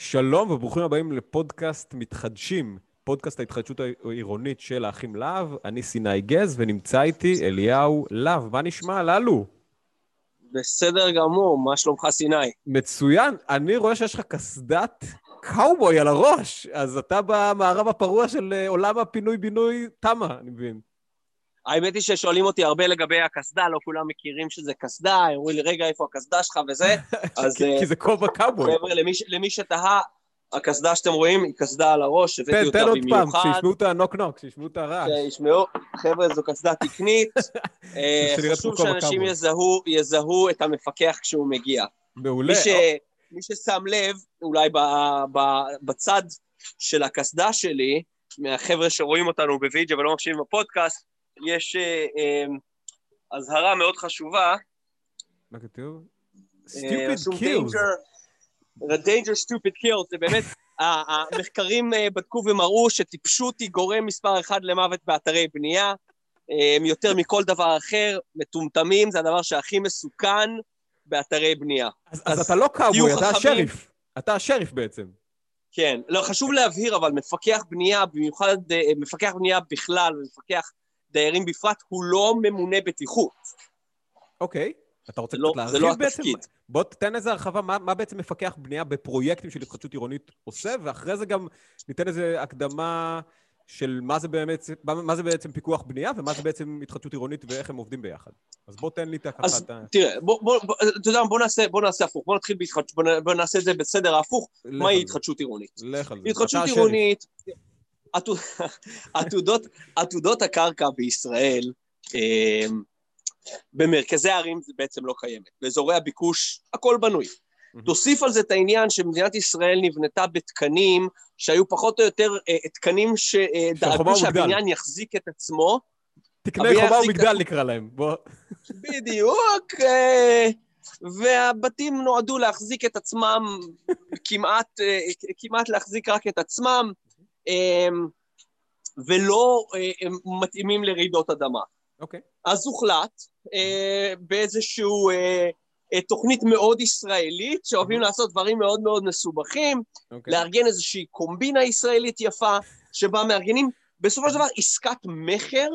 שלום וברוכים הבאים לפודקאסט מתחדשים, פודקאסט ההתחדשות העירונית של האחים להב. אני סיני גז, ונמצא איתי אליהו להב. מה נשמע, ללו? בסדר גמור, מה שלומך, סיני? מצוין. אני רואה שיש לך קסדת קאובוי על הראש, אז אתה במערב הפרוע של אה, עולם הפינוי-בינוי תמה, אני מבין. האמת היא ששואלים אותי הרבה לגבי הקסדה, לא כולם מכירים שזה קסדה, אמרו לי, רגע, איפה הקסדה שלך וזה, אז... כי זה כובע קאובוי. חבר'ה, למי, למי שתהה, הקסדה שאתם רואים היא קסדה על הראש, הבאתי אותה במיוחד. תן עוד פעם, שישמעו את הנוק נוק, שישמעו את הרעש. שישמעו, חבר'ה, זו קסדה תקנית. אה, חשוב שאנשים יזהו, יזהו את המפקח כשהוא מגיע. מעולה. מי, ש, מי ששם לב, אולי ב, ב, בצד של הקסדה שלי, מהחבר'ה שרואים אותנו בווידאו ולא מקשיבים בפודקאסט, יש אה, אה, אזהרה מאוד חשובה. מה כתוב? אה, stupid kills. The danger stupid kills, זה באמת, המחקרים בדקו ומראו שטיפשות היא גורם מספר אחד למוות באתרי בנייה, יותר מכל דבר אחר, מטומטמים זה הדבר שהכי מסוכן באתרי בנייה. אז, אז אתה לא קאובוי, אתה השריף. אתה השריף בעצם. כן. לא, חשוב להבהיר, אבל מפקח בנייה, במיוחד מפקח בנייה בכלל, ומפקח דיירים בפרט, הוא לא ממונה בטיחות. אוקיי. אתה רוצה לא, קצת להרחיב לא בעצם? התפקיד. בוא תתן איזה הרחבה, מה, מה בעצם מפקח בנייה בפרויקטים של התחדשות עירונית עושה, ואחרי זה גם ניתן איזה הקדמה של מה זה, באמת, מה זה בעצם פיקוח בנייה, ומה זה בעצם התחדשות עירונית ואיך הם עובדים ביחד. אז בוא תן לי את הככה. אז ה... תראה, בוא, בוא, בוא, אתה יודע, בוא נעשה, בוא נעשה הפוך, בוא נתחיל בהתחדשות, בוא, בוא נעשה את זה בסדר ההפוך, מהי התחדשות עירונית. לך על זה. התחדשות עירונית, עתודות, עתודות הקרקע בישראל, אמ, במרכזי הערים זה בעצם לא קיימת. באזורי הביקוש הכל בנוי. תוסיף על זה את העניין שמדינת ישראל נבנתה בתקנים שהיו פחות או יותר אה, תקנים שדאגו שהבניין יחזיק את עצמו. תקני חומה ומגדל נקרא להם, בוא. בדיוק, אה, והבתים נועדו להחזיק את עצמם, כמעט, אה, כמעט להחזיק רק את עצמם. אמ, ולא אה, מתאימים לרעידות אדמה. אוקיי. Okay. אז הוחלט אה, באיזושהי אה, תוכנית מאוד ישראלית, שאוהבים. לעשות דברים מאוד מאוד מסובכים, okay. אוקיי. לארגן איזושהי קומבינה ישראלית יפה, שבה מארגנים בסופו של דבר עסקת מכר,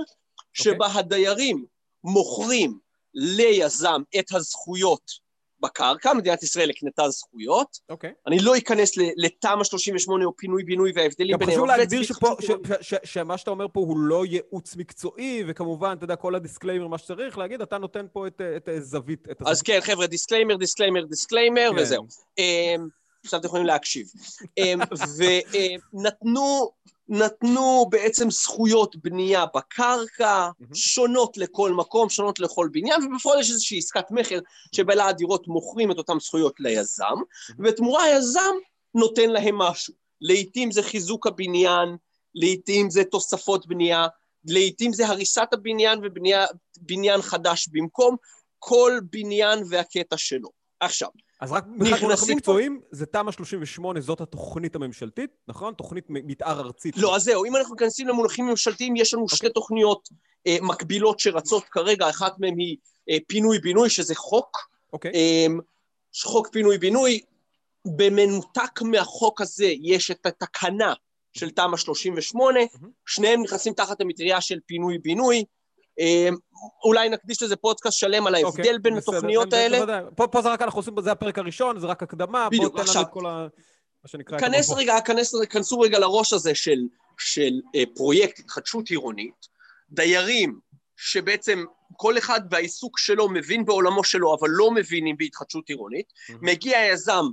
שבה okay. הדיירים מוכרים ליזם את הזכויות בקרקע, מדינת ישראל הקנתה זכויות. אוקיי. Okay. אני לא אכנס לתמ"א 38 או פינוי-בינוי וההבדלים ביניהם. גם חשוב להגדיר שפה, ש, ש, ש, שמה שאתה אומר פה הוא לא ייעוץ מקצועי, וכמובן, אתה יודע, כל ה disclaimer, מה שצריך להגיד, אתה נותן פה את, את הזווית. את אז כן, חבר'ה, disclaimer, disclaimer, disclaimer, כן. וזהו. אמ, עכשיו אתם יכולים להקשיב. אמ, ונתנו נתנו בעצם זכויות בנייה בקרקע, mm-hmm. שונות לכל מקום, שונות לכל בניין, ובפועל יש איזושהי עסקת מכר שבעלי הדירות מוכרים את אותן זכויות ליזם, mm-hmm. ובתמורה היזם נותן להם משהו. לעתים זה חיזוק הבניין, לעתים זה תוספות בנייה, לעתים זה הריסת הבניין ובניין חדש במקום, כל בניין והקטע שלו. עכשיו, אז רק מבחינת מונחים מקצועיים, זה תמ"א 38, זאת התוכנית הממשלתית, נכון? תוכנית מתאר ארצית. לא, אז זהו, אם אנחנו מכנסים למונחים ממשלתיים, יש לנו שתי תוכניות אה, מקבילות שרצות כרגע, אחת מהן היא אה, פינוי-בינוי, שזה חוק. אוקיי. אה, חוק פינוי-בינוי. במנותק מהחוק הזה יש את התקנה של תמ"א 38, mm-hmm. שניהם נכנסים תחת המטריה של פינוי-בינוי. אה, אולי נקדיש לזה פודקאסט שלם על ההבדל okay, בין בסדר, התוכניות האלה. פה, פה זה רק אנחנו עושים, זה הפרק הראשון, זה רק הקדמה, בדיוק, בוא תן לנו את כל ה... מה שנקרא... כנס רגע, כנס, כנסו רגע לראש הזה של, של אה, פרויקט התחדשות עירונית, דיירים שבעצם כל אחד והעיסוק שלו מבין בעולמו שלו, אבל לא מבינים בהתחדשות עירונית, mm-hmm. מגיע יזם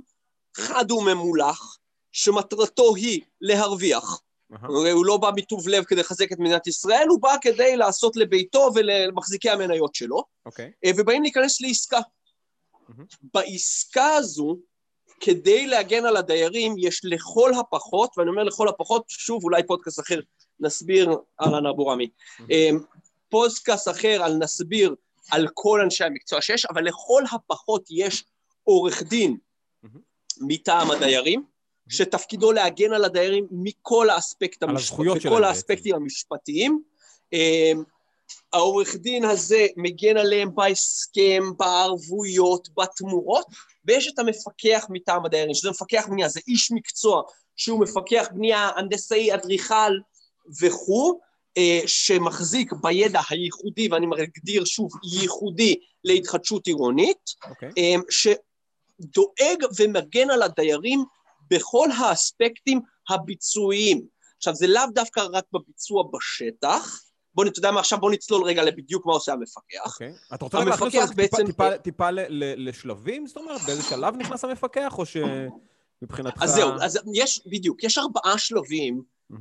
חד וממולח, שמטרתו היא להרוויח, Uh-huh. הוא לא בא מטוב לב כדי לחזק את מדינת ישראל, הוא בא כדי לעשות לביתו ולמחזיקי המניות שלו. אוקיי. אה, ובאים להיכנס לעסקה. בעסקה הזו, כדי להגן על הדיירים, יש לכל הפחות, ואני אומר לכל הפחות, שוב, אולי פודקאסט אחר נסביר, אהלן אבו רמי, uh-huh. פודקאסט אחר על נסביר על כל אנשי המקצוע שיש, אבל לכל הפחות יש עורך דין. מטעם הדיירים, שתפקידו להגן על הדיירים מכל האספקט המשפטי, מכל האספקטים המשפטיים. אמ, העורך דין הזה מגן עליהם בהסכם, בערבויות, בתמורות, ויש את המפקח מטעם הדיירים, שזה מפקח בנייה, זה איש מקצוע שהוא מפקח בנייה, הנדסאי, אדריכל וכו', אה, שמחזיק בידע הייחודי, ואני מגדיר שוב, ייחודי להתחדשות עירונית, okay. אוקיי. אה, שדואג ומגן על הדיירים בכל האספקטים הביצועיים. עכשיו, זה לאו דווקא רק בביצוע בשטח, בוא, אתה יודע מה, עכשיו בוא נצלול רגע לבדיוק מה עושה המפקח. אוקיי. Okay. אתה רוצה להכניס אותנו בעצם... טיפה, טיפה, טיפה ל, ל, לשלבים? זאת אומרת, באיזה שלב נכנס המפקח, או שמבחינתך... אז זהו, אז יש, בדיוק, יש ארבעה שלבים mm-hmm.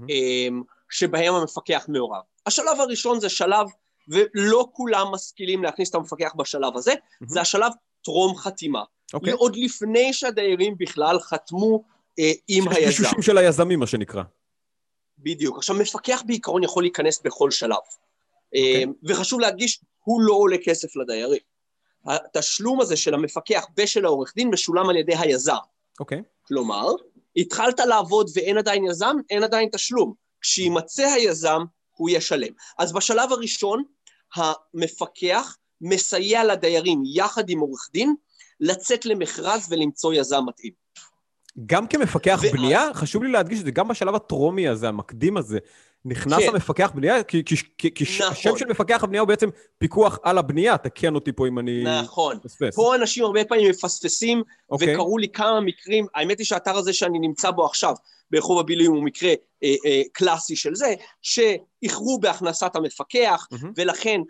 שבהם המפקח מעורב. השלב הראשון זה שלב, ולא כולם משכילים להכניס את המפקח בשלב הזה, mm-hmm. זה השלב טרום חתימה. Okay. אוקיי. עוד לפני שהדיירים בכלל חתמו עם היזם. יש גישושים של היזמים, מה שנקרא. בדיוק. עכשיו, מפקח בעיקרון יכול להיכנס בכל שלב. Okay. אוקיי. אה, וחשוב להדגיש, הוא לא עולה כסף לדיירים. התשלום הזה של המפקח ושל העורך דין משולם על ידי היזם. אוקיי. Okay. כלומר, התחלת לעבוד ואין עדיין יזם, אין עדיין תשלום. כשימצא היזם, הוא ישלם. אז בשלב הראשון, המפקח מסייע לדיירים, יחד עם עורך דין, לצאת למכרז ולמצוא יזם מתאים. גם כמפקח ו... בנייה, חשוב לי להדגיש את זה, גם בשלב הטרומי הזה, המקדים הזה, נכנס כן. המפקח בנייה, כי, כי, כי, נכון. השם של מפקח הבנייה הוא בעצם פיקוח על הבנייה, תקן אותי פה אם אני... נכון. מפספס. פה אנשים הרבה פעמים מפספסים, אוקיי. וקראו לי כמה מקרים, האמת היא שהאתר הזה שאני נמצא בו עכשיו, ברחוב הבילויים הוא מקרה אה, אה, קלאסי של זה, שאיחרו בהכנסת המפקח, mm-hmm. ולכן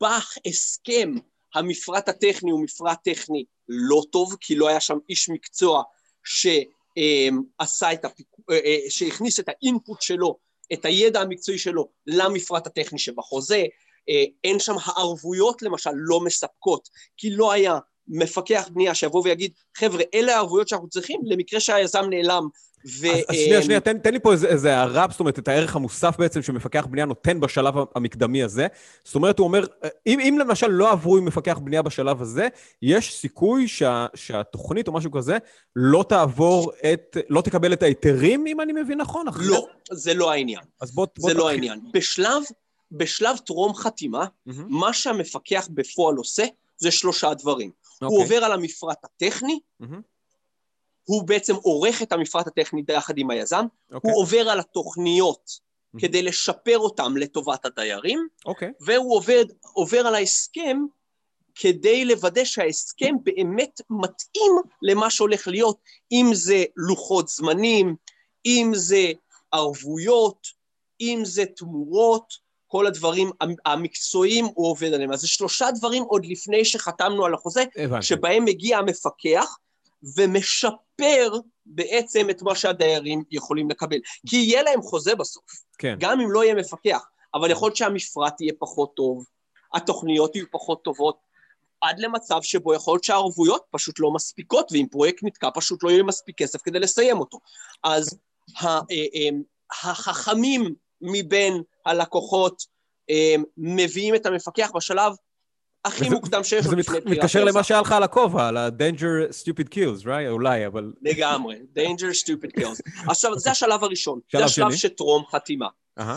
בהסכם המפרט הטכני הוא מפרט טכני לא טוב, כי לא היה שם איש מקצוע שעשה אה, את הפיקוח, אה, אה, שהכניס את האינפוט שלו, את הידע המקצועי שלו למפרט הטכני שבחוזה, אה, אין שם הערבויות למשל לא מספקות, כי לא היה מפקח בנייה שיבוא ויגיד, חבר'ה, אלה הערבויות שאנחנו צריכים למקרה שהיזם נעלם ו... אז, שנייה, שנייה, תן, תן לי פה איזה, הערה, זאת אומרת, את הערך המוסף בעצם שמפקח בנייה נותן בשלב המקדמי הזה. זאת אומרת, הוא אומר, אם, אם למשל לא עברו עם מפקח בנייה בשלב הזה, יש סיכוי שה, שהתוכנית או משהו כזה לא תעבור את, לא תקבל את ההיתרים, אם אני מבין נכון? לא, זה לא העניין. אז בוא... בוא זה לא העניין. בשלב, בשלב טרום חתימה, mm-hmm. מה שהמפקח בפועל עושה, זה שלושה דברים. Okay. הוא אוקיי. עובר על המפרט הטכני, mm-hmm. הוא בעצם עורך את המפרט הטכני ביחד עם היזם, okay. אוקיי. הוא עובר על התוכניות mm-hmm. כדי לשפר אותם לטובת הדיירים, okay. אוקיי. והוא עובד, עובר על ההסכם כדי לוודא שההסכם באמת מתאים למה שהולך להיות, אם זה לוחות זמנים, אם זה ערבויות, אם זה תמורות, כל הדברים המקצועיים הוא עובד עליהם. אז זה שלושה דברים עוד לפני שחתמנו על החוזה, הבנתי. שבהם מגיע המפקח ומשפר בעצם את מה שהדיירים יכולים לקבל. כי יהיה להם חוזה בסוף, כן. גם אם לא יהיה מפקח, אבל יכול להיות שהמפרט יהיה פחות טוב, התוכניות יהיו פחות טובות, עד למצב שבו יכול להיות שהערבויות פשוט לא מספיקות, ואם פרויקט נתקע פשוט לא יהיה מספיק כסף כדי לסיים אותו. אז אה, אה, החכמים מבין הלקוחות אה, מביאים את המפקח בשלב הכי מוקדם שיש לו לפני פריעת מתקשר למה שהיה לך על הכובע, על ה-danger stupid kills, right? אולי, אבל... לגמרי, danger stupid kills. עכשיו, זה השלב הראשון. זה השלב שטרום חתימה.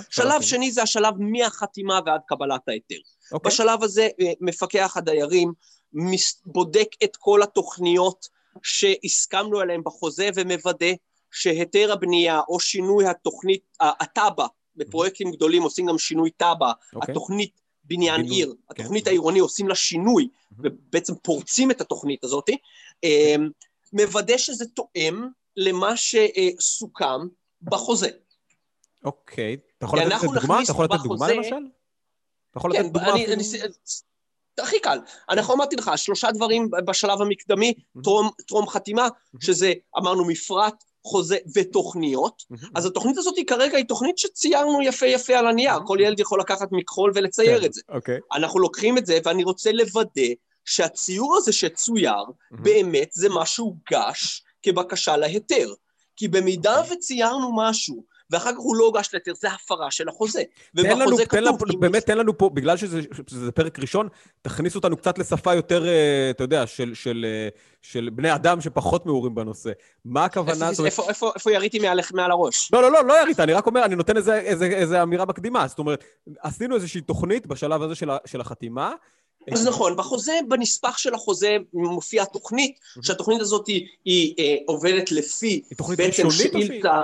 שלב שני זה השלב מהחתימה ועד קבלת ההיתר. אוקיי. בשלב הזה אה, מפקח הדיירים בודק את כל התוכניות שהסכמנו עליהן בחוזה ומוודא שהיתר הבנייה או שינוי התוכנית, התב"ע, בפרויקטים גדולים עושים גם שינוי תב"ע, אוקיי. התוכנית בניין בינו, עיר, כן. התוכנית העירוני עושים לה שינוי, ובעצם פורצים את התוכנית הזאת, אמ, מוודא שזה תואם למה שסוכם בחוזה. אוקיי, אתה יכול לתת דוגמה? אתה יכול לתת דוגמה למשל? אתה יכול לתת כן, דוגמה אפילו? הכי קל. אנחנו אמרתי לך, שלושה דברים בשלב המקדמי, טרום חתימה, שזה, אמרנו, מפרט, חוזה ותוכניות. אז התוכנית הזאת היא כרגע היא תוכנית שציירנו יפה יפה על הנייר. כל ילד יכול לקחת מכחול ולצייר כן, את זה. אוקיי. אנחנו לוקחים את זה, ואני רוצה לוודא שהציור הזה שצויר. באמת זה מה שהוגש כבקשה להיתר. כי במידה. אוקיי. וציירנו משהו ואחר כך הוא לא הוגש להיתר, זה הפרה של החוזה. תן לנו, תן לנו, באמת תן לנו פה, בגלל שזה, שזה פרק ראשון, תכניס אותנו קצת לשפה יותר, אה, אתה יודע, של, של, אה, של בני אדם שפחות מעורים בנושא. מה הכוונה? איפה, איפה, איפה, איפה יריתי מעל, מעל הראש? לא, לא, לא, לא ירית, אני רק אומר, אני נותן איזה, איזה, איזה אמירה מקדימה. זאת אומרת, עשינו איזושהי תוכנית בשלב הזה של, של החתימה, אז נכון, בחוזה, בנספח של החוזה מופיעה תוכנית, שהתוכנית הזאת היא, היא אה, עובדת לפי היא תוכנית בעצם שאילתה...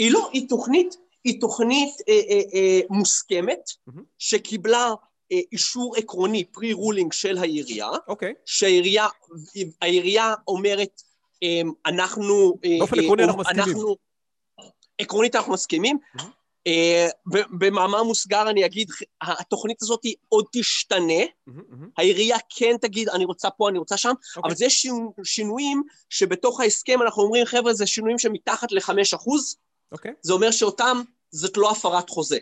היא לא, היא תוכנית, היא תוכנית אה, אה, אה, מוסכמת, שקיבלה אה, אישור עקרוני, pre-ruling של העירייה, אוקיי. שהעירייה אומרת, אה, אנחנו... אה, באופן עקרוני אנחנו מסכימים. אנחנו, עקרונית אנחנו מסכימים. Mm-hmm. אה, במאמר מוסגר אני אגיד, התוכנית הזאת עוד תשתנה, העירייה כן תגיד, אני רוצה פה, אני רוצה שם, אוקיי. אבל זה שינויים שבתוך ההסכם אנחנו אומרים, חבר'ה, זה שינויים שמתחת לחמש אחוז, אוקיי. זה אומר שאותם, זאת לא הפרת חוזה.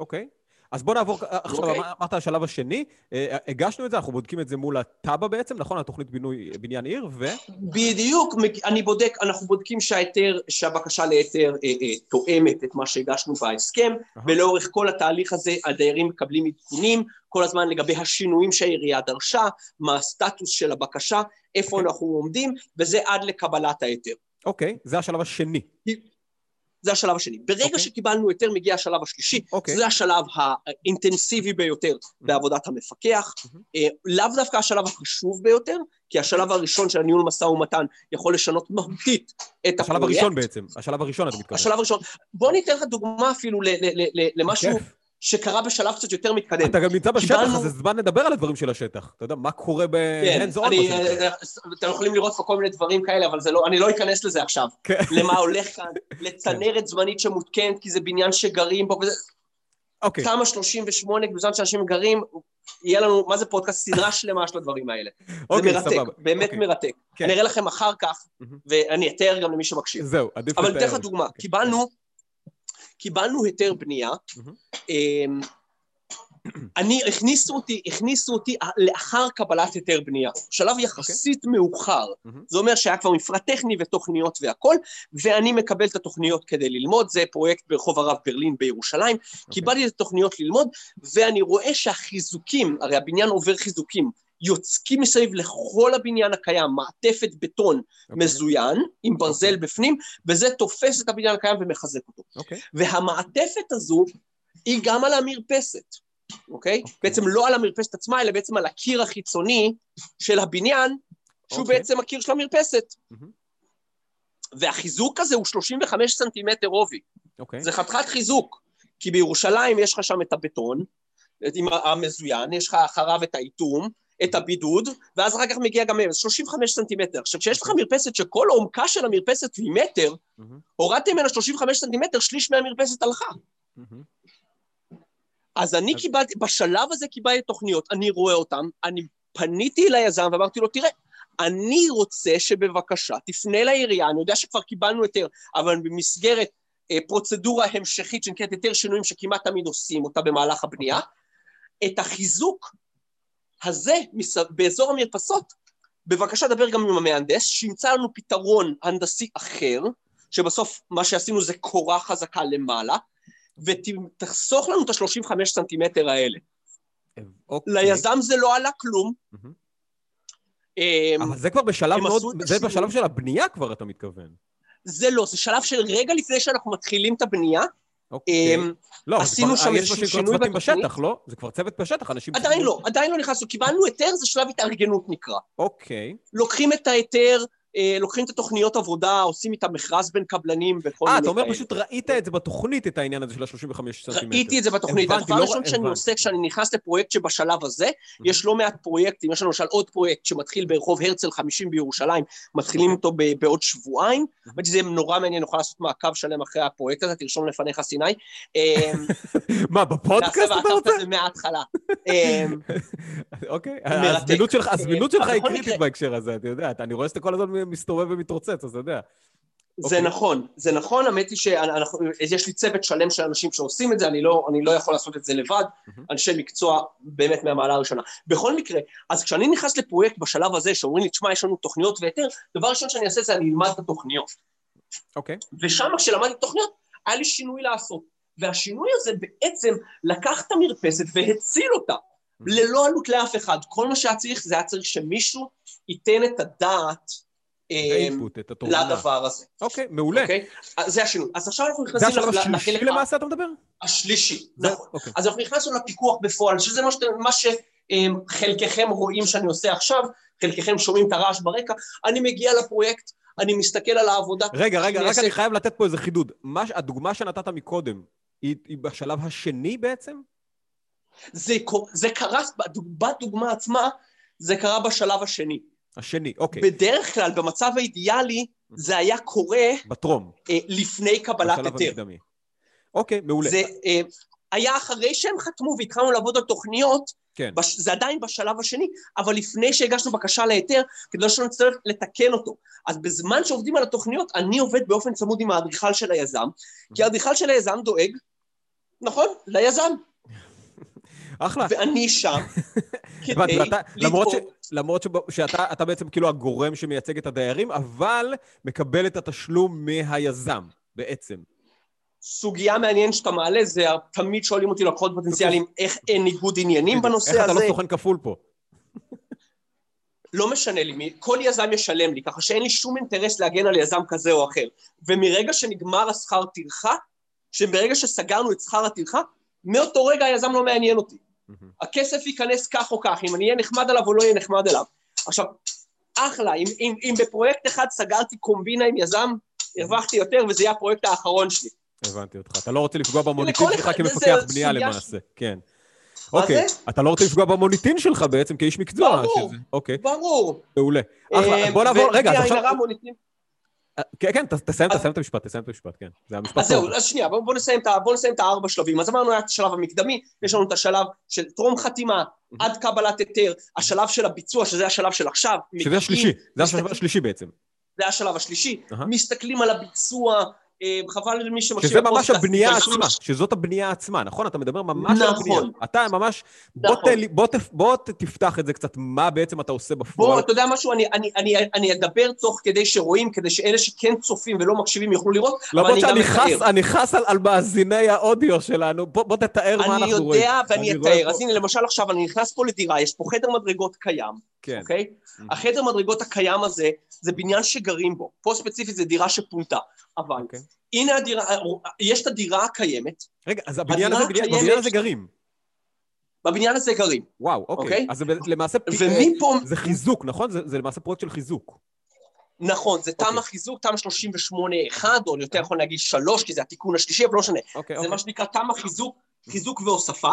אוקיי. אז בוא נעבור, אה, עכשיו okay. אוקיי. אמרת השלב השני, אה, הגשנו את זה, אנחנו בודקים את זה מול התב"ע בעצם, נכון? התוכנית בינוי, בניין עיר, ו... בדיוק, אני בודק, אנחנו בודקים שההיתר, שהבקשה להיתר אה, אה, תואמת את מה שהגשנו בהסכם, uh-huh. ולאורך כל התהליך הזה הדיירים מקבלים עדכונים, כל הזמן לגבי השינויים שהעירייה דרשה, מה הסטטוס של הבקשה, איפה okay. אוקיי. אנחנו עומדים, וזה עד לקבלת ההיתר. אוקיי, okay, זה השלב השני. זה השלב השני. ברגע okay. אוקיי. שקיבלנו היתר מגיע השלב השלישי, okay. אוקיי. זה השלב האינטנסיבי ביותר mm-hmm. בעבודת המפקח, mm-hmm. אה, לאו דווקא השלב החשוב ביותר, כי השלב הראשון של הניהול משא ומתן יכול לשנות מהותית את הפרויקט. השלב הראשון בעצם, השלב הראשון אתה מתכוון. השלב הראשון. בוא ניתן לך דוגמה אפילו למשהו... שקרה בשלב קצת יותר מתקדם. אתה גם נמצא בשטח, קיבלנו... אז זה זמן לדבר על הדברים של השטח. אתה יודע, מה קורה on כן, אה, אתם יכולים לראות פה כל מיני דברים כאלה, אבל לא, אני לא אכנס לזה עכשיו. כן. למה הולך כאן, לצנרת זמנית שמותקנת, כי זה בניין שגרים בו, וזה... אוקיי. תמ"א 38, בזמן שאנשים גרים, יהיה לנו, מה זה פודקאסט? סדרה שלמה של הדברים האלה. אוקיי, סבבה. זה מרתק, באמת אוקיי. מרתק. כן. אני אראה לכם אחר כך, ואני אתאר גם למי שמקשיב. זהו, עדיף לתאר. אבל אתן לך דוגמה, קיבלנו... קיבלנו היתר בנייה, אמ, אני, הכניסו אותי, הכניסו אותי לאחר קבלת היתר בנייה, שלב יחסית okay. מאוחר, mm-hmm. זה אומר שהיה כבר מפרט טכני ותוכניות והכל, ואני מקבל את התוכניות כדי ללמוד, זה פרויקט ברחוב הרב ברלין בירושלים, okay. קיבלתי את התוכניות ללמוד, ואני רואה שהחיזוקים, הרי הבניין עובר חיזוקים, יוצקים מסביב לכל הבניין הקיים, מעטפת בטון okay. אוקיי. מזוין, עם ברזל okay. בפנים, וזה תופס את הבניין הקיים ומחזק אותו. Okay. אוקיי. והמעטפת הזו היא גם על המרפסת, אוקיי? Okay? Okay. בעצם לא על המרפסת עצמה, אלא בעצם על הקיר החיצוני של הבניין, שהוא okay. אוקיי. בעצם הקיר של המרפסת. Mm-hmm. והחיזוק הזה הוא 35 סנטימטר עובי. Okay. זה חתיכת חיזוק, כי בירושלים יש לך שם את הבטון, עם המזוין, יש לך אחריו את האיטום, את הבידוד, ואז אחר כך מגיע גם 35 סנטימטר. עכשיו, כשיש לך מרפסת שכל עומקה של המרפסת היא מטר, הורדתם ממנה 35 סנטימטר, שליש מהמרפסת הלכה. אז אני קיבלתי, בשלב הזה קיבלתי תוכניות, אני רואה אותן, אני פניתי ליזם ואמרתי לו, תראה, אני רוצה שבבקשה תפנה לעירייה, אני יודע שכבר קיבלנו היתר, אבל במסגרת אה, פרוצדורה המשכית שנקראת היתר שינויים שכמעט תמיד עושים אותה במהלך הבנייה, את החיזוק הזה, באזור המרפסות, בבקשה דבר גם עם המהנדס, שימצא לנו פתרון הנדסי אחר, שבסוף מה שעשינו זה קורה חזקה למעלה, ותחסוך לנו את ה-35 סנטימטר האלה. אוקיי. ליזם זה לא עלה כלום. אמ, אבל זה כבר בשלב מאוד, זה בשלב של הבנייה כבר, אתה מתכוון. זה לא, זה שלב של רגע לפני שאנחנו מתחילים את הבנייה, אוקיי. אמ, לא, עשינו שם איזשהו שינוי בתוכנית. בשטח, לא? זה כבר צוות בשטח, אנשים... עדיין לא, עדיין לא נכנסנו. קיבלנו היתר, זה שלב התארגנות נקרא. אוקיי. לוקחים את ההיתר, אה, לוקחים את התוכניות עבודה, עושים איתם מכרז בין קבלנים וכל מיני כאלה. אה, אתה אומר פשוט ראית את זה בתוכנית, את העניין הזה של ה-35 סנטימטר. ראיתי את זה בתוכנית. הדבר לא הראשון שאני עושה כשאני נכנס לפרויקט שבשלב הזה, יש לא מעט פרויקטים, יש לנו למשל עוד פרויקט שמתחיל ברחוב הרצל 50 בירושלים, מתחילים אותו בעוד שבועיים, האמת שזה נורא מעניין, נוכל לעשות מעקב שלם אחרי הפרויקט הזה, תרשום לפניך סיני. אמ, מה, בפודקאסט אתה רוצה? נעשה מעקב מההתחלה. אמ, אוקיי, הזמינות שלך היא קריטית בהקשר הזה, אתה יודע, אני רואה שאתה כל הזמן מסתובב ומתרוצץ, אז אתה יודע. זה okay. אוקיי. נכון, זה נכון, האמת היא שיש לי צוות שלם של אנשים שעושים את זה, אני לא, אני לא יכול לעשות את זה לבד, mm-hmm. אנשי מקצוע באמת מהמעלה הראשונה. בכל מקרה, אז כשאני נכנס לפרויקט בשלב הזה, שאומרים לי, תשמע, יש לנו תוכניות והיתר, דבר ראשון שאני אעשה זה אני אלמד את התוכניות. אוקיי. Okay. ושם כשלמדתי תוכניות, היה לי שינוי לעשות. והשינוי הזה בעצם לקח את המרפסת והציל אותה, mm-hmm. ללא עלות לאף אחד. כל מה שהיה צריך, זה היה צריך שמישהו ייתן את הדעת אמ, לדבר הזה. אוקיי, מעולה. אוקיי? זה השינוי. אז עכשיו אנחנו נכנסים לחלק... זה השלב השלישי למעשה אתה מדבר? השלישי, נכון. אוקיי. אז אנחנו נכנסנו לפיקוח בפועל, שזה מה שחלקכם רואים שאני עושה עכשיו, חלקכם שומעים את הרעש ברקע, אני מגיע לפרויקט, אני מסתכל על העבודה. רגע, רגע, רק אני חייב לתת פה איזה חידוד. הדוגמה שנתת מקודם, היא בשלב השני בעצם? זה קרה, בדוגמה עצמה, זה קרה בשלב השני. השני, אוקיי. בדרך כלל, במצב האידיאלי, זה היה קורה... בטרום. אה, לפני קבלת היתר. בשלב המקדמי. אוקיי, מעולה. זה אה, היה אחרי שהם חתמו והתחלנו לעבוד על תוכניות, כן. בש, זה עדיין בשלב השני, אבל לפני שהגשנו בקשה להיתר, כדי שלא נצטרך לתקן אותו. אז בזמן שעובדים על התוכניות, אני עובד באופן צמוד עם האדריכל של היזם, כי האדריכל של היזם דואג, נכון, ליזם. אחלה. ואני שם כדי לדאוג... למרות שאתה בעצם כאילו הגורם שמייצג את הדיירים, אבל מקבל את התשלום מהיזם, בעצם. סוגיה מעניינת שאתה מעלה, זה תמיד שואלים אותי לקוחות פוטנציאליים, איך אין ניגוד עניינים בנושא הזה. איך אתה לא סוכן כפול פה? לא משנה לי, כל יזם ישלם לי, ככה שאין לי שום אינטרס להגן על יזם כזה או אחר. ומרגע שנגמר השכר טרחה, שברגע שסגרנו את שכר הטרחה, מאותו רגע היזם לא מעניין אותי. הכסף ייכנס כך או כך, אם אני אהיה נחמד עליו או לא אהיה נחמד עליו. עכשיו, אחלה, אם, אם, אם בפרויקט אחד סגרתי קומבינה עם יזם, הרווחתי יותר וזה יהיה הפרויקט האחרון שלי. הבנתי אותך. אתה לא רוצה לפגוע במוניטין שלך כמפקח בנייה למעשה. כן. אוקיי, אתה לא רוצה לפגוע במוניטין שלך בעצם כאיש מקצוע. ברור, אוקיי. ברור. מעולה. אחלה, בוא נעבור, רגע, אז עכשיו... כן, כן, תסיים, תסיים את המשפט, תסיים את המשפט, כן. זה המשפט טוב. אז זהו, אז שנייה, בואו נסיים את הארבע שלבים. אז אמרנו, היה את השלב המקדמי, יש לנו את השלב של טרום חתימה, עד קבלת היתר, השלב של הביצוע, שזה השלב של עכשיו. שזה השלישי, זה השלב השלישי בעצם. זה השלב השלישי. מסתכלים על הביצוע, חבל למי שמקשיב... שזה ממש הבנייה עצמה, שזאת הבנייה עצמה, נכון? אתה מדבר ממש על הבנייה. נכון. אתה ממש... בוא תפתח את זה קצת, מה בעצם אתה עושה בפועל. בוא, אתה יודע משהו? אני אדבר תוך כדי שרואים, כדי שאלה שכן צופים ולא מקשיבים יוכלו לראות, אבל אני גם אתאר. אני חס על מאזיני האודיו שלנו, בוא תתאר מה אנחנו רואים. אני יודע ואני אתאר. אז הנה, למשל עכשיו, אני נכנס פה לדירה, יש פה חדר מדרגות קיים, כן. אוקיי? החדר מדרגות הקיים הזה, זה בניין שגרים בו. פה ספציפית זה דירה שפונתה. אבל okay. אוקיי. הנה הדירה, יש את הדירה הקיימת. רגע, אז הבניין הזה, הקיימת, בבניין הזה גרים. בבניין הזה גרים. וואו, אוקיי. Okay. אוקיי? אז זה למעשה... ומפה... זה חיזוק, נכון? זה, זה למעשה פרויקט של חיזוק. נכון, זה okay. תמ"א אוקיי. חיזוק, תמ"א 38-1, או יותר יכול להגיד 3, כי זה התיקון השלישי, אבל לא משנה. Okay, okay. זה מה שנקרא תמ"א חיזוק, חיזוק והוספה,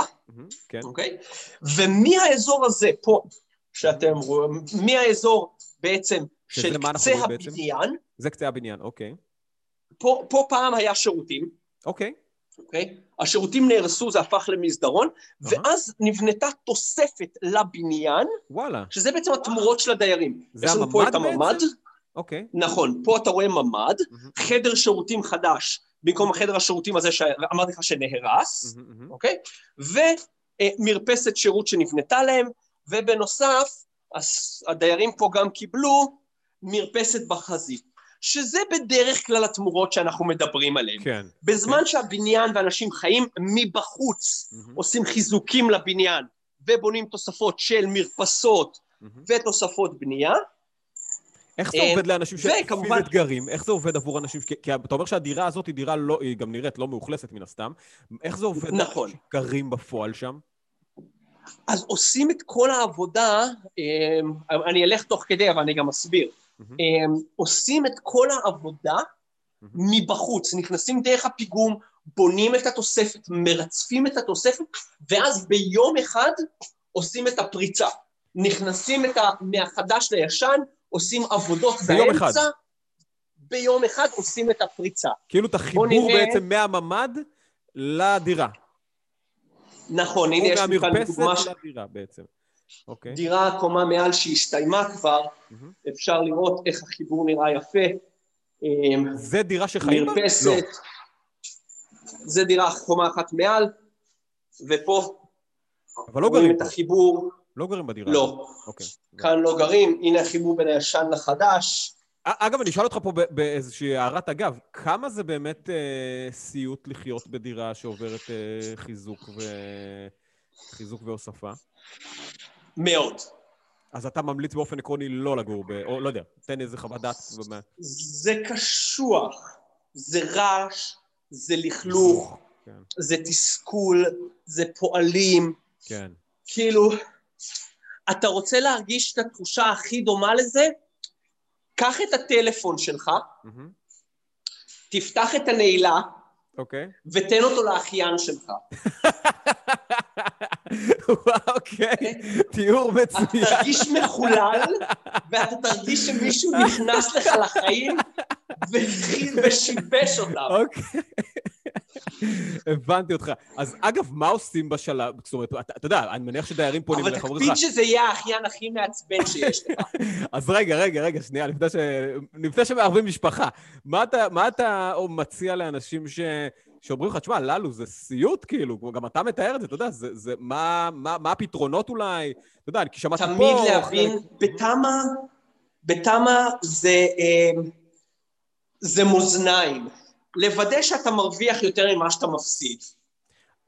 כן. אוקיי? ומהאזור הזה, פה, שאתם רואים, מהאזור בעצם של קצה הבניין... זה קצה הבניין, אוקיי. פה, פה פעם היה שירותים. אוקיי. אוקיי? השירותים נהרסו, זה הפך למסדרון, uh-huh. ואז נבנתה תוספת לבניין, וואלה. שזה בעצם התמורות של הדיירים. זה הממ"ד פה את הממ"ד. אוקיי. נכון, פה אתה רואה ממ"ד, uh-huh. חדר שירותים חדש, במקום החדר השירותים הזה שאמרתי לך שנהרס, uh-huh, אוקיי? ומרפסת שירות שנבנתה להם, ובנוסף, הדיירים פה גם קיבלו מרפסת בחזית. שזה בדרך כלל התמורות שאנחנו מדברים עליהן. כן. בזמן כן. שהבניין ואנשים חיים מבחוץ, mm-hmm. עושים חיזוקים לבניין ובונים תוספות של מרפסות mm-hmm. ותוספות בנייה. איך זה עובד לאנשים שפיזית גרים? איך זה עובד עבור אנשים, כי, כי אתה אומר שהדירה הזאת היא דירה לא, היא גם נראית לא מאוכלסת מן הסתם. איך זה עובד נכון. לאנשים שגרים בפועל שם? אז עושים את כל העבודה, אמ, אני אלך תוך כדי, אבל אני גם אסביר. Mm-hmm. עושים את כל העבודה mm-hmm. מבחוץ, נכנסים דרך הפיגום, בונים את התוספת, מרצפים את התוספת, ואז ביום אחד עושים את הפריצה. נכנסים את ה... מהחדש לישן, עושים עבודות ביום באמצע, אחד. ביום אחד עושים את הפריצה. כאילו את החיבור נראה... בעצם מהממ"ד לדירה. נכון, הנה יש לי כאן דוגמה... או מהמרפסת לדירה בעצם. Okay. אוקיי. דירה קומה מעל שהסתיימה כבר, mm-hmm. אפשר לראות איך החיבור נראה יפה. אמ, זה דירה שחיים בה? מרפסת. לא. זה דירה קומה אחת מעל, ופה אבל לא גרים את החיבור. לא גרים בדירה. לא. Okay. אוקיי. כאן לא גרים, הנה החיבור בין הישן לחדש. אגב, אני אשאל אותך פה באיזושהי הערת אגב, כמה זה באמת אה, סיוט לחיות בדירה שעוברת אה, חיזוק, ו... חיזוק והוספה? מאוד. אז אתה ממליץ באופן עקרוני לא לגור ב... או לא יודע, תן איזה חוות דעת. זה קשוח, זה רעש, זה לכלוך, כן. זה תסכול, זה פועלים. כן. כאילו, אתה רוצה להרגיש את התחושה הכי דומה לזה? קח את הטלפון שלך, mm-hmm. תפתח את הנעילה, אוקיי. Okay. ותן אותו לאחיין שלך. אוקיי, תיאור מצוין. אתה תרגיש מחולל, ואתה תרגיש שמישהו נכנס לך לחיים ושיבש אותם. אוקיי. הבנתי אותך. אז אגב, מה עושים בשלב, זאת אומרת, אתה יודע, אני מניח שדיירים פונים אליך אבל תקפיד שזה יהיה האחיין הכי מעצבן שיש לך. אז רגע, רגע, רגע, שנייה, לפני שמערבים משפחה, מה אתה מציע לאנשים ש... שאומרים לך, תשמע, ללו, זה סיוט, כאילו, גם אתה מתאר את זה, אתה יודע, זה, זה, מה, מה, מה הפתרונות אולי? אתה יודע, כי שמעתי פה... תמיד להבין, חלק... בתמה, בתמה זה, אה, זה מאזניים. לוודא שאתה מרוויח יותר ממה שאתה מפסיד.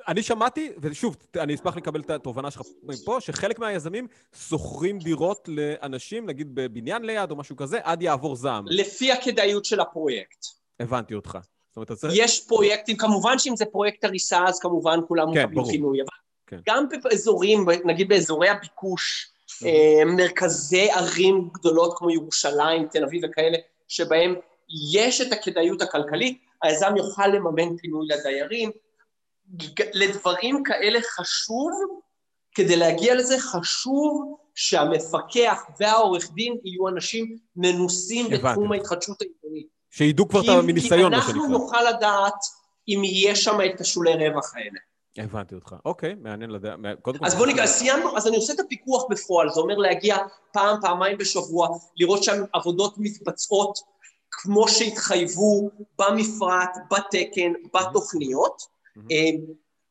אני שמעתי, ושוב, אני אשמח לקבל את התובנה שלך פה, שחלק מהיזמים שוכרים דירות לאנשים, נגיד בבניין ליד או משהו כזה, עד יעבור זעם. לפי הכדאיות של הפרויקט. הבנתי אותך. אומרת, צריך... יש פרויקטים, כמובן שאם זה פרויקט הריסה, אז כמובן כולם כן, מקבלים פינוי, אבל כן. גם באזורים, נגיד באזורי הביקוש, mm-hmm. מרכזי ערים גדולות כמו ירושלים, תל אביב וכאלה, שבהם יש את הכדאיות הכלכלית, היזם יוכל לממן פינוי לדיירים. לדברים כאלה חשוב, כדי להגיע לזה חשוב שהמפקח והעורך דין יהיו אנשים מנוסים בתחום ההתחדשות העירונית. שידעו כבר את הניסיון, מה שנקרא. כי אנחנו נוכל לדעת אם יש שם את השולי רווח האלה. הבנתי אותך. אוקיי, מעניין לדעת. אז בוא נקרא, סיימנו, אז אני עושה את הפיקוח בפועל, זה אומר להגיע פעם, פעמיים בשבוע, לראות שעבודות מתבצעות כמו שהתחייבו במפרט, בתקן, בתוכניות.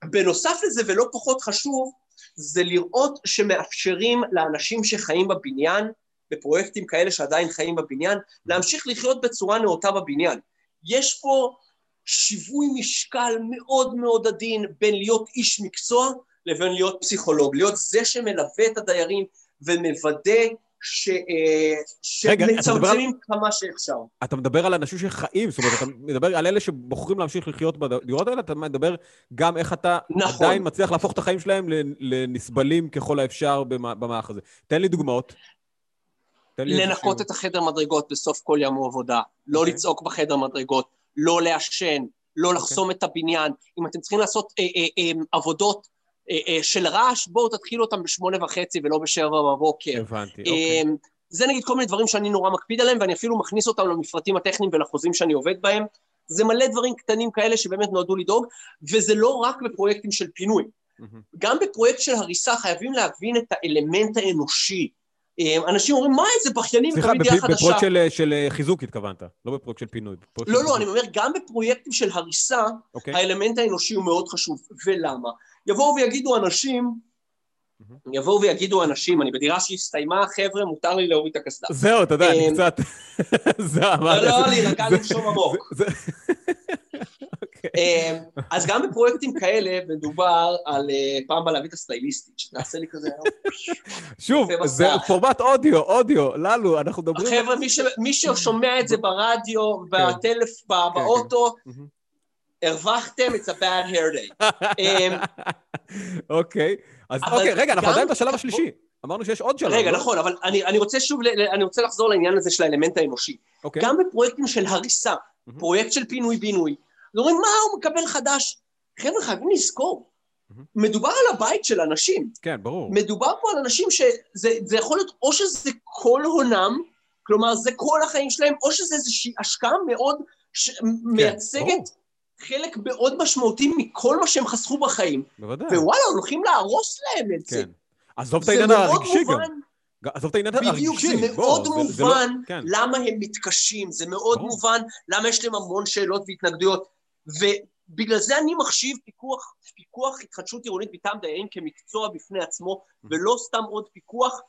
בנוסף לזה, ולא פחות חשוב, זה לראות שמאפשרים לאנשים שחיים בבניין בפרויקטים כאלה שעדיין חיים בבניין, להמשיך לחיות בצורה נאותה בבניין. יש פה שיווי משקל מאוד מאוד עדין בין להיות איש מקצוע לבין להיות פסיכולוג, להיות זה שמלווה את הדיירים ומוודא ש... אה, שמצמצמים כמה שאפשר. אתה מדבר על אנשים שחיים, זאת אומרת, אתה מדבר על אלה שבוחרים להמשיך לחיות בדירות האלה, אתה מדבר גם איך אתה נכון. עדיין מצליח להפוך את החיים שלהם לנסבלים ככל האפשר במערך הזה. תן לי דוגמאות. לנקות את החדר מדרגות בסוף כל יום עבודה, לא אוקיי. לצעוק בחדר מדרגות, לא לעשן, לא אוקיי. לחסום את הבניין. אם אתם צריכים לעשות אה, אה, אה, עבודות של רעש, בואו תתחילו אותם בשמונה וחצי ולא בשבע בבוקר. הבנתי, אוקיי. זה נגיד כל מיני דברים שאני נורא מקפיד עליהם, ואני אפילו מכניס אותם למפרטים הטכניים ולחוזים שאני עובד בהם. זה מלא דברים קטנים כאלה שבאמת נועדו לדאוג, וזה לא רק בפרויקטים של פינוי. Mm-hmm. גם בפרויקט של הריסה חייבים להבין את האלמנט האנושי, אנשים אומרים, מה איזה בכיינים מקבלים דירה חדשה. סליחה, בפרויקט של, של חיזוק התכוונת, לא בפרויקט של פינוי. לא, לא, אני אומר, גם בפרויקטים של הריסה, okay. אוקיי. האלמנט האנושי הוא מאוד חשוב. ולמה? יבואו ויגידו אנשים, יבואו ויגידו אנשים, אני בדירה שהסתיימה, חבר'ה, מותר לי להוריד את הקסדה. זהו, אתה יודע, אני אה, קצת... זהו, אמרתי. לא, לא, להירגע לנשום עמוק. אוקיי. אמ, אז גם בפרויקטים כאלה מדובר על אה, פעם בא להביא את הסטייליסטית, שתעשה לי כזה... שוב, זה פורמט אודיו, אודיו, ללו, אנחנו מדברים... חבר'ה, מי ששומע את זה ברדיו, כן. בטלף, כן, באוטו, כן. הרווחתם, it's a bad hair day. אמ, אוקיי, אז אוקיי, רגע, אנחנו עדיין בשלב השלישי. אמרנו שיש עוד שלב. רגע, לא? נכון, אבל אני רוצה שוב, אני רוצה לחזור לעניין הזה של האלמנט האנושי. אוקיי. גם בפרויקטים של הריסה, פרויקט של פינוי-בינוי, אז אומרים, מה הוא מקבל חדש? חבר'ה, חייבים לזכור. מדובר על הבית של אנשים. כן, ברור. מדובר פה על אנשים שזה יכול להיות, או שזה כל הונם, כלומר, זה כל החיים שלהם, או שזה איזושהי השקעה מאוד שמייצגת כן, חלק מאוד משמעותי מכל מה שהם חסכו בחיים. בוודאי. ווואלה, הולכים להרוס להם את זה. כן. עזוב את העניין הרגשי גם. עזוב את העניין הרגשי. בדיוק, זה מאוד בוא, מובן זה, זה לא, כן. למה הם מתקשים, זה מאוד בוא. מובן למה יש להם המון שאלות והתנגדויות. ובגלל זה אני מחשיב פיקוח, פיקוח התחדשות עירונית מטעם דיירים כמקצוע בפני עצמו, ולא סתם עוד פיקוח,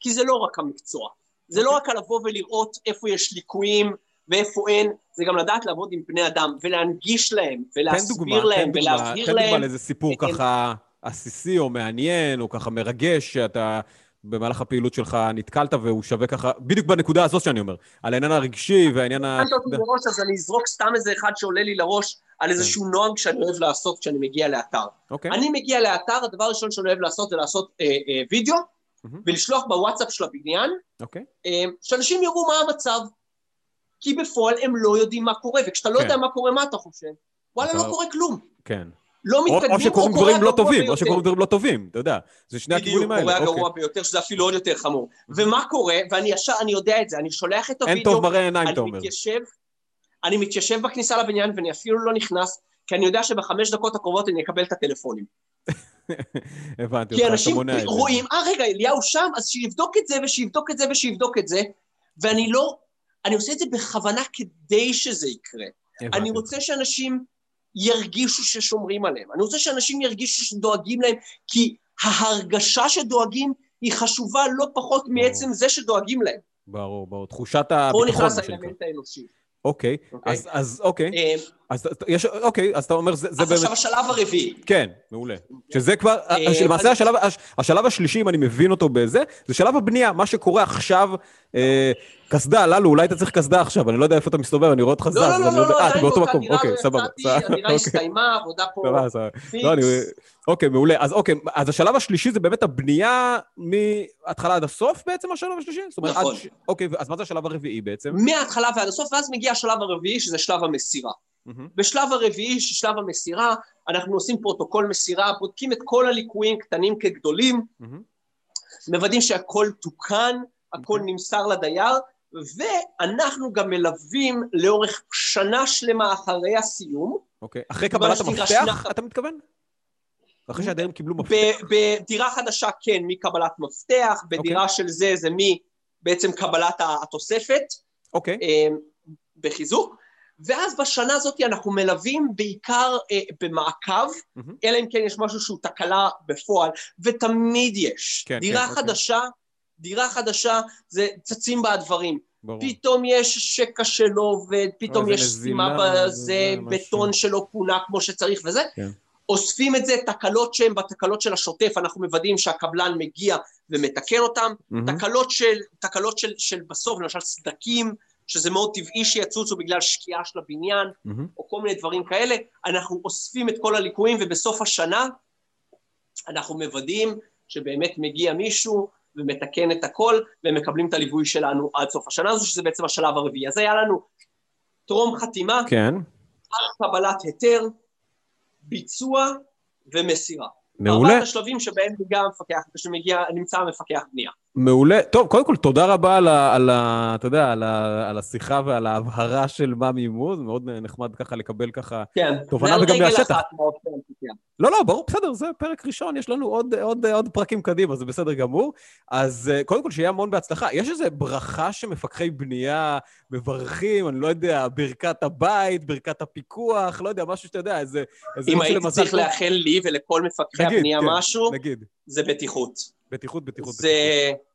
כי זה לא רק המקצוע. זה לא רק על לבוא ולראות איפה יש ליקויים ואיפה אין, זה גם לדעת לעבוד עם בני אדם, ולהנגיש להם, ולהסביר להם, ולהבהיר להם. תן דוגמה לאיזה סיפור ככה עסיסי או מעניין, או ככה מרגש, שאתה במהלך הפעילות שלך נתקלת והוא שווה ככה, בדיוק בנקודה הזאת שאני אומר, על העניין הרגשי והעניין ה... בראש, אז אני אזרוק סתם איזה אחד שעולה לי לראש על איזשהו כן. נוהג שאני אוהב לעשות כשאני מגיע לאתר. אוקיי. אני מגיע לאתר, הדבר הראשון שאני אוהב לעשות זה לעשות אה, אה, וידאו, ולשלוח בוואטסאפ של הבניין, אוקיי. אה, שאנשים יראו מה המצב. כי בפועל הם לא יודעים מה קורה, וכשאתה לא כן. יודע מה קורה, מה אתה חושב? וואלה, לא קורה כלום. כן. לא מתקדמים, או שקורים דברים לא טובים, או שקורים דברים לא טובים, אתה יודע. זה שני הכיוונים האלה. בדיוק, קורה הגרוע אוקיי. ביותר, שזה אפילו עוד יותר חמור. ומה קורה, ואני ישר, אני יודע את זה, אני שולח את הוידאו, אין טוב מראה עיניים, אתה אומר. אני מתיישב בכניסה לבניין ואני אפילו לא נכנס, כי אני יודע שבחמש דקות הקרובות אני אקבל את הטלפונים. הבנתי אותך, אתה מונע את זה. כי אנשים רואים, אה רגע, אליהו שם, אז שיבדוק את זה ושיבדוק את זה ושיבדוק את זה, ואני לא, אני עושה את זה בכוונה כדי שזה יקרה. אני רוצה שאנשים ירגישו ששומרים עליהם. אני רוצה שאנשים ירגישו שדואגים להם, כי ההרגשה שדואגים היא חשובה לא פחות מעצם זה שדואגים להם. ברור, ברור. תחושת הביטחון. פה נכנס האלמנט האנושי. אוקיי, אוקיי, אז, אז אוקיי. אה, אז יש, אוקיי, אז אתה אומר, זה, זה באמת... אז עכשיו השלב הרביעי. כן, מעולה. שזה כבר, אה, למעשה השלב, השלב השלישי, אם אני מבין אותו בזה, זה שלב הבנייה, מה שקורה עכשיו, אה, קסדה, ללו, אולי אתה צריך קסדה עכשיו, אני לא יודע איפה אתה מסתובב, אני רואה אותך זז. לא, לא, לא, לא, לא, אתה באותו מקום, אוקיי, סבבה. הדירה אוקיי. הסתיימה, עבודה פה פיקס. לא, אוקיי, מעולה. אז אוקיי, אז השלב השלישי זה באמת הבנייה מההתחלה עד הסוף בעצם, השלב השלישי? נכון. אוקיי, אז מה זה השלב הרביעי בעצם? מההתחלה ועד הסוף, ואז מגיע השלב הרביעי, שזה שלב המסירה. בשלב הרביעי, שלב המסירה, אנחנו עושים פרוטוקול מסירה, בודקים את כל הליקויים, קטנים כגדולים, מוודאים שהכל תוקן, הכל אוקיי. נמסר לדייר, ואנחנו גם מלווים לאורך שנה שלמה אחרי הסיום. אוקיי, אחרי קבלת המפתח, אתה מתכוון? אחרי שהדיירים קיבלו מפתח? בדירה חדשה כן, מקבלת מפתח, בדירה אוקיי. של זה זה מבעצם קבלת התוספת. אוקיי. אמ, בחיזוק. ואז בשנה הזאת אנחנו מלווים בעיקר אה, במעקב, mm-hmm. אלא אם כן יש משהו שהוא תקלה בפועל, ותמיד יש. כן, דירה כן. חדשה, אוקיי. דירה חדשה, זה צצים בה הדברים. ברור. פתאום יש שקע שלא עובד, פתאום יש סתימה בזה, בטון שלא פונה כמו שצריך וזה. כן. אוספים את זה, תקלות שהן בתקלות של השוטף, אנחנו מוודאים שהקבלן מגיע ומתקן אותן, mm-hmm. תקלות, של, תקלות של, של בסוף, למשל סדקים, שזה מאוד טבעי שיצוצו בגלל שקיעה של הבניין, mm-hmm. או כל מיני דברים כאלה, אנחנו אוספים את כל הליקויים, ובסוף השנה אנחנו מוודאים שבאמת מגיע מישהו ומתקן את הכל, ומקבלים את הליווי שלנו עד סוף השנה הזו, שזה בעצם השלב הרביעי. אז היה לנו טרום חתימה, כן. קבלת היתר, ביצוע ומסירה. מעולה. ארבעת השלבים שבהם מגיע המפקח, שמגיע, נמצא המפקח בנייה. מעולה. טוב, קודם כל, תודה רבה על ה... על ה אתה יודע, על, ה, על השיחה ועל ההבהרה של מה מימוז, מאוד נחמד ככה לקבל ככה כן, תובנה וגם מהשטח. לא, לא, ברור, בסדר, זה פרק ראשון, יש לנו עוד, עוד, עוד פרקים קדימה, זה בסדר גמור. אז אה, קודם כל, שיהיה המון בהצלחה. יש איזו ברכה שמפקחי בנייה מברכים, אני לא יודע, ברכת הבית, ברכת הפיקוח, לא יודע, משהו שאתה יודע, איזה... איזה אם הייתי צריך לאחל לי ולכל מפקחי נגיד, הבנייה כן, משהו, נגיד. זה בטיחות. בטיחות, בטיחות. זה... בטיחות.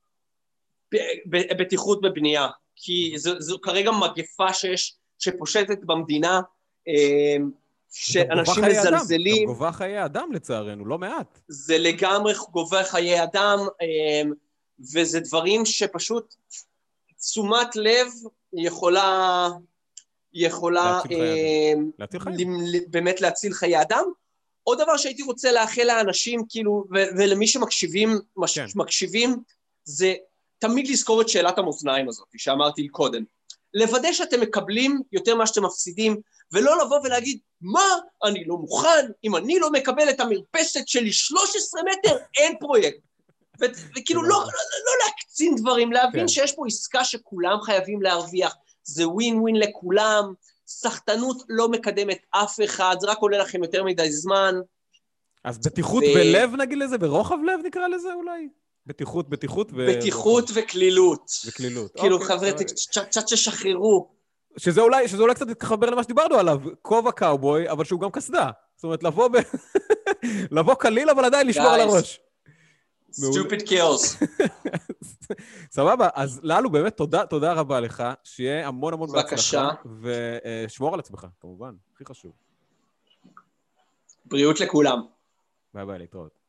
בטיחות בבנייה, כי זו, זו כרגע מגפה שיש, שפושטת במדינה, אמ, שאנשים מזלזלים. גם גובה חיי אדם לצערנו, לא מעט. זה לגמרי גובה חיי אדם, אמ, וזה דברים שפשוט תשומת לב יכולה, יכולה להציל חיי אדם. באמת להציל חיי אדם. עוד דבר שהייתי רוצה לאחל לאנשים, כאילו, ולמי שמקשיבים, כן. מקשיבים, זה תמיד לזכור את שאלת המאזניים הזאת, שאמרתי קודם. לוודא שאתם מקבלים יותר ממה שאתם מפסידים, ולא לבוא ולהגיד, מה, אני לא מוכן, אם אני לא מקבל את המרפסת שלי 13 מטר, אין פרויקט. וכאילו, לא, לא, לא להקצין דברים, להבין כן. שיש פה עסקה שכולם חייבים להרוויח, זה ווין ווין לכולם, סחטנות לא מקדמת אף אחד, זה רק עולה לכם יותר מדי זמן. אז בטיחות ו... בלב נגיד לזה? ברוחב לב נקרא לזה אולי? בטיחות, בטיחות ו... בטיחות וקלילות. וקלילות. כאילו, אוקיי, חבר'ה, קצת תשחררו. שזה אולי, שזה אולי קצת יתחבר למה שדיברנו עליו, כובע קאובוי, אבל שהוא גם קסדה. זאת אומרת, לבוא ב... לבוא קליל, אבל עדיין לשמור על הראש. Stupid kills. סבבה, אז לאלו, באמת תודה, תודה רבה לך, שיהיה המון המון בהצלחה. בבקשה. ושמור על עצמך, כמובן, הכי חשוב. בריאות לכולם. ביי ביי, להתראות.